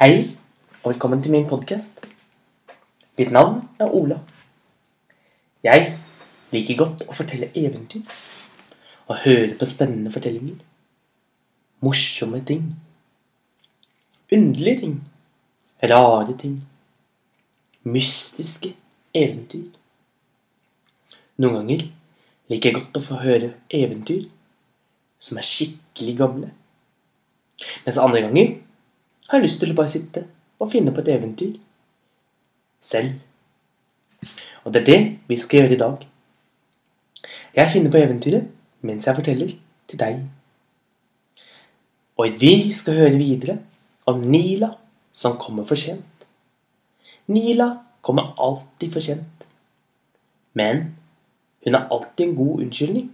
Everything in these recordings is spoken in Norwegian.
Hei, og velkommen til min podkast. Mitt navn er Ola. Jeg liker godt å fortelle eventyr og høre på spennende fortellinger. Morsomme ting. Underlige ting. Rare ting. Mystiske eventyr. Noen ganger liker jeg godt å få høre eventyr som er skikkelig gamle. Mens andre ganger har lyst til å bare sitte og finne på et eventyr selv. Og det er det vi skal gjøre i dag. Jeg finner på eventyret mens jeg forteller til deg. Og vi skal høre videre om Nila som kommer for sent. Nila kommer alltid for sent. Men hun har alltid en god unnskyldning.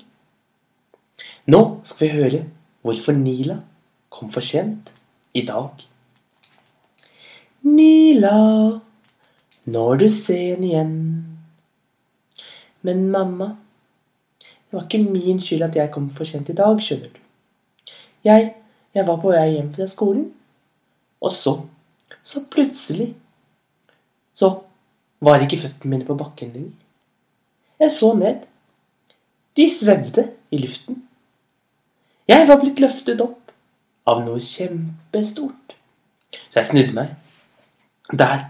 Nå skal vi høre hvorfor Nila kom for sent i dag. Nila, når du ser henne igjen. Men mamma, det var ikke min skyld at jeg kom for sent i dag, skjønner du. Jeg, jeg var på vei hjem fra skolen, og så, så plutselig, så var ikke føttene mine på bakken lenger. Jeg så ned. De svevde i luften. Jeg var blitt løftet opp av noe kjempestort. Så jeg snudde meg. Der,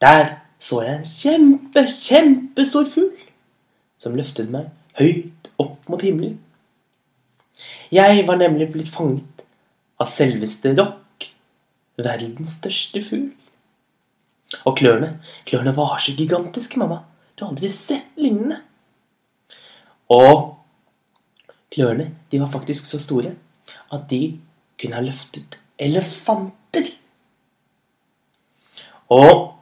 der så jeg en kjempe, kjempestor fugl som løftet meg høyt opp mot himmelen. Jeg var nemlig blitt fanget av selveste Rock, verdens største fugl. Og klørne, klørne var så gigantiske, mamma. Du har aldri sett lignende. Og klørne, de var faktisk så store at de kunne ha løftet elefanter. Og,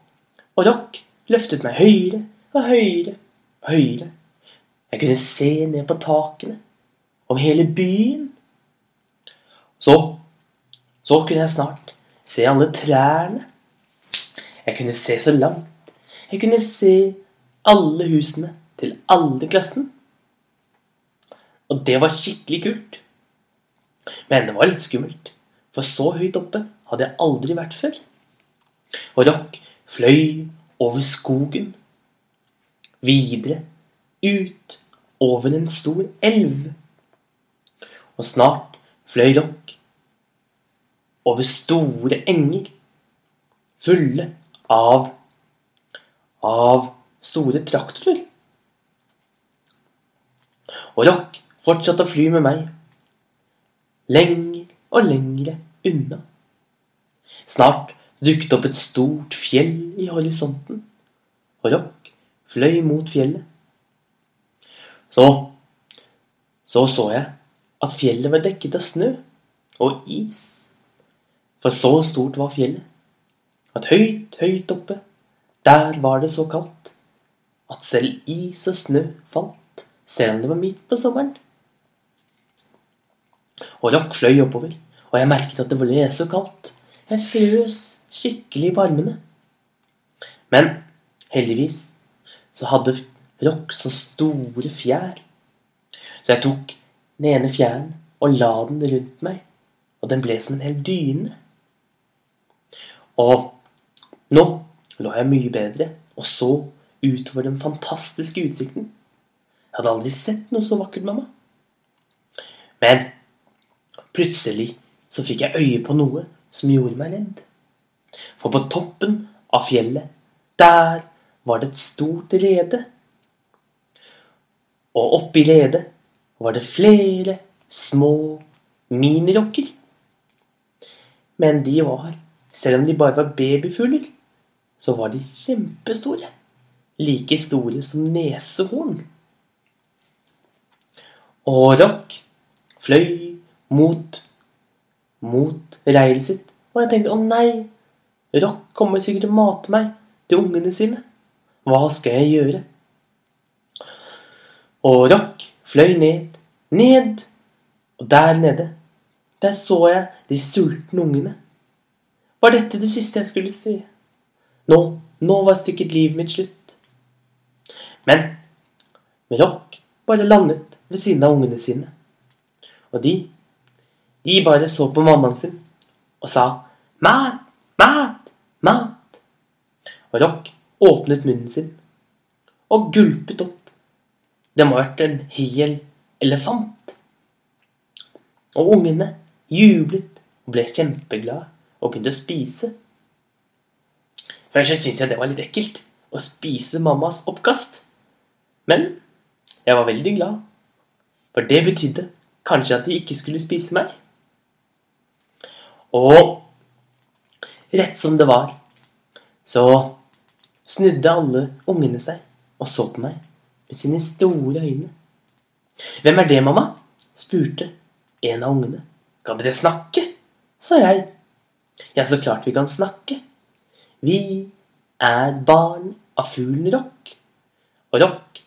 og Rock løftet meg høyere og høyere og høyere. Jeg kunne se ned på takene over hele byen. Så, så kunne jeg snart se alle trærne. Jeg kunne se så langt. Jeg kunne se alle husene til alle klassen. Og det var skikkelig kult. Men det var litt skummelt, for så høyt oppe hadde jeg aldri vært før. Og Rock fløy over skogen, videre, ut over en stor elv. Og snart fløy Rock over store enger, fulle av av store traktorer. Og Rock fortsatte å fly med meg, lenger og lengre unna. Snart dukket opp et stort fjell i horisonten, og Rock fløy mot fjellet. Så så så jeg at fjellet var dekket av snø og is. For så stort var fjellet at høyt, høyt oppe, der var det så kaldt at selv is og snø falt, selv om det var midt på sommeren. Og Rock fløy oppover, og jeg merket at det ble så kaldt. Jeg frøs skikkelig på armene. Men heldigvis så hadde Rock så store fjær. Så jeg tok den ene fjæren og la den rundt meg, og den ble som en hel dyne. Og nå lå jeg mye bedre og så utover den fantastiske utsikten. Jeg hadde aldri sett noe så vakkert, mamma. Men plutselig så fikk jeg øye på noe som gjorde meg redd. For på toppen av fjellet, der var det et stort rede. Og oppi redet var det flere små minirokker. Men de var, selv om de bare var babyfugler, så var de kjempestore. Like store som nesehorn. Og Rock fløy mot mot reiret sitt. Og jeg tenkte å nei, Rock kommer sikkert til å mate meg til ungene sine. Hva skal jeg gjøre? Og Rock fløy ned, ned, og der nede, der så jeg de sultne ungene. Var dette det siste jeg skulle se? Nå, nå var sikkert livet mitt slutt. Men Rock bare landet ved siden av ungene sine. Og de, de bare så på mammaen sin og sa 'mæ, Mat! Mat! Og Rock åpnet munnen sin og gulpet opp. Det må ha vært en hel elefant. Og ungene jublet og ble kjempeglade og begynte å spise. Først syntes jeg det var litt ekkelt å spise mammas oppkast. Men jeg var veldig glad, for det betydde kanskje at de ikke skulle spise meg. Og rett som det var, så snudde alle ungene seg og så på meg med sine store øyne. Hvem er det, mamma? spurte en av ungene. Kan dere snakke? sa jeg. Ja, så klart vi kan snakke. Vi er barn av fuglen Rock. Og Rock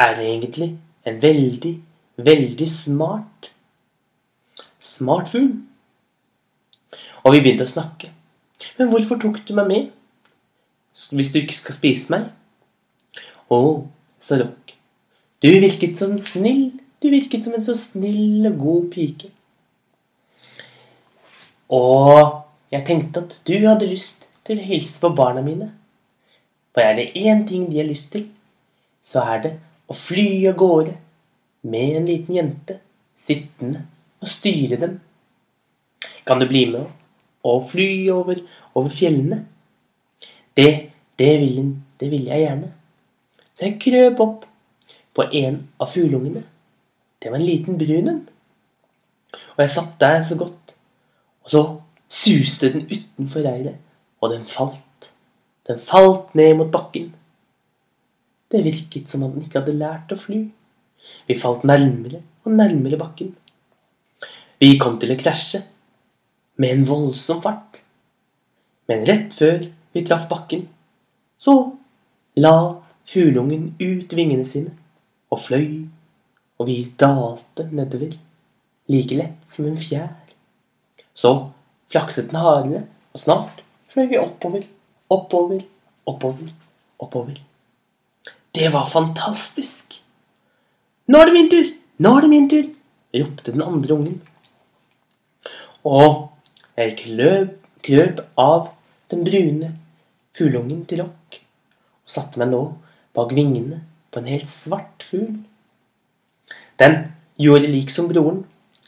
er egentlig en veldig, veldig smart Smart fugl. Og vi begynte å snakke. Men hvorfor tok du meg med? Hvis du ikke skal spise meg? Å, sa Rock. Du virket som snill. Du virket som en så snill og god pike. Og jeg tenkte at du hadde lyst til å hilse på barna mine. For er det én ting de har lyst til, så er det å fly av gårde med en liten jente sittende og styre dem. Kan du bli med og fly over, over fjellene? Det, det vil, det vil jeg gjerne. Så jeg krøp opp på en av fugleungene. Det var en liten brun en. Og jeg satt der så godt. Og så suste den utenfor reiret, og den falt. Den falt ned mot bakken. Det virket som om den ikke hadde lært å fly. Vi falt nærmere og nærmere bakken. Vi kom til å krasje med en voldsom fart. Men rett før vi traff bakken, så la fugleungen ut vingene sine og fløy, og vi dalte nedover, like lett som en fjær. Så flakset den hardere, og snart fløy vi oppover, oppover, oppover, oppover. Det var fantastisk! Nå er det min tur! Nå er det min tur! ropte den andre ungen. Og jeg kløp, krøp av den brune fugleungen til Rock og satte meg nå bak vingene på en helt svart fugl. Den gjorde lik som broren,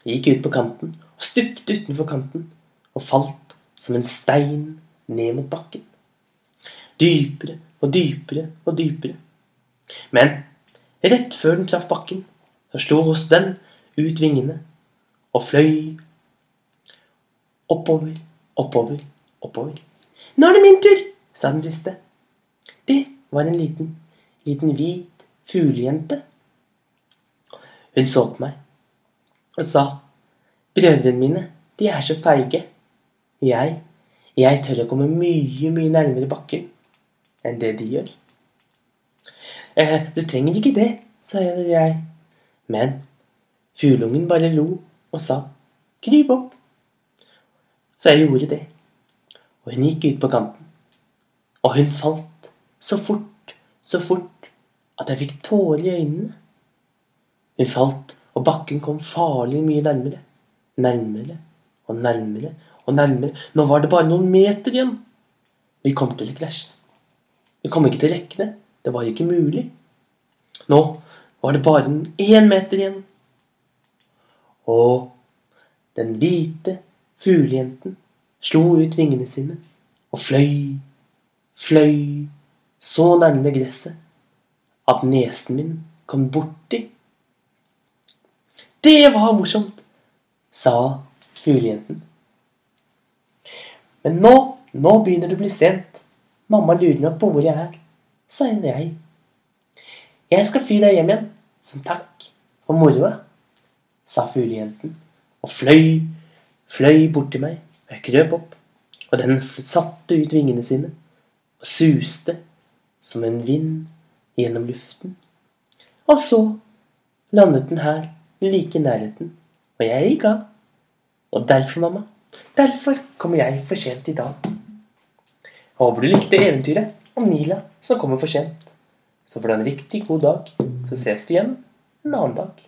gikk ut på kanten og stupte utenfor kanten og falt som en stein ned mot bakken. Dypere og dypere og dypere. Men rett før den traff bakken, så slo hos den ut vingene og fløy oppover, oppover, oppover. Nå er det min tur, sa den siste. Det var en liten, liten hvit fuglejente. Hun så på meg og sa, brødrene mine, de er så feige. Jeg, jeg tør å komme mye, mye nærmere bakken enn det de gjør. Eh, du trenger ikke det, sa jeg. Men fugleungen bare lo og sa kryp opp. Så jeg gjorde det. Og hun gikk ut på kanten. Og hun falt så fort, så fort at jeg fikk tårer i øynene. Hun falt, og bakken kom farlig mye nærmere. Nærmere og nærmere og nærmere. Nå var det bare noen meter igjen. Vi kom til å krasje. Vi kom ikke til å rekke det. Det var ikke mulig. Nå var det bare én meter igjen. Og den hvite fuglejenten slo ut vingene sine og fløy, fløy så nærme gresset at nesen min kom borti. Det var morsomt, sa fuglejenten. Men nå, nå begynner det å bli sent. Mamma lurer nok på hvor jeg er sa jeg. Jeg skal fly deg hjem igjen som takk for moroa, sa fuglejenten og fløy, fløy bort til meg. Og jeg krøp opp, og den satte ut vingene sine og suste som en vind gjennom luften. Og så landet den her like i nærheten, og jeg gikk av. Og derfor, mamma, derfor kommer jeg for sent i dag. Håper du likte eventyret om Nila som kommer for sent. Så for du en riktig god dag, så ses vi igjen en annen dag.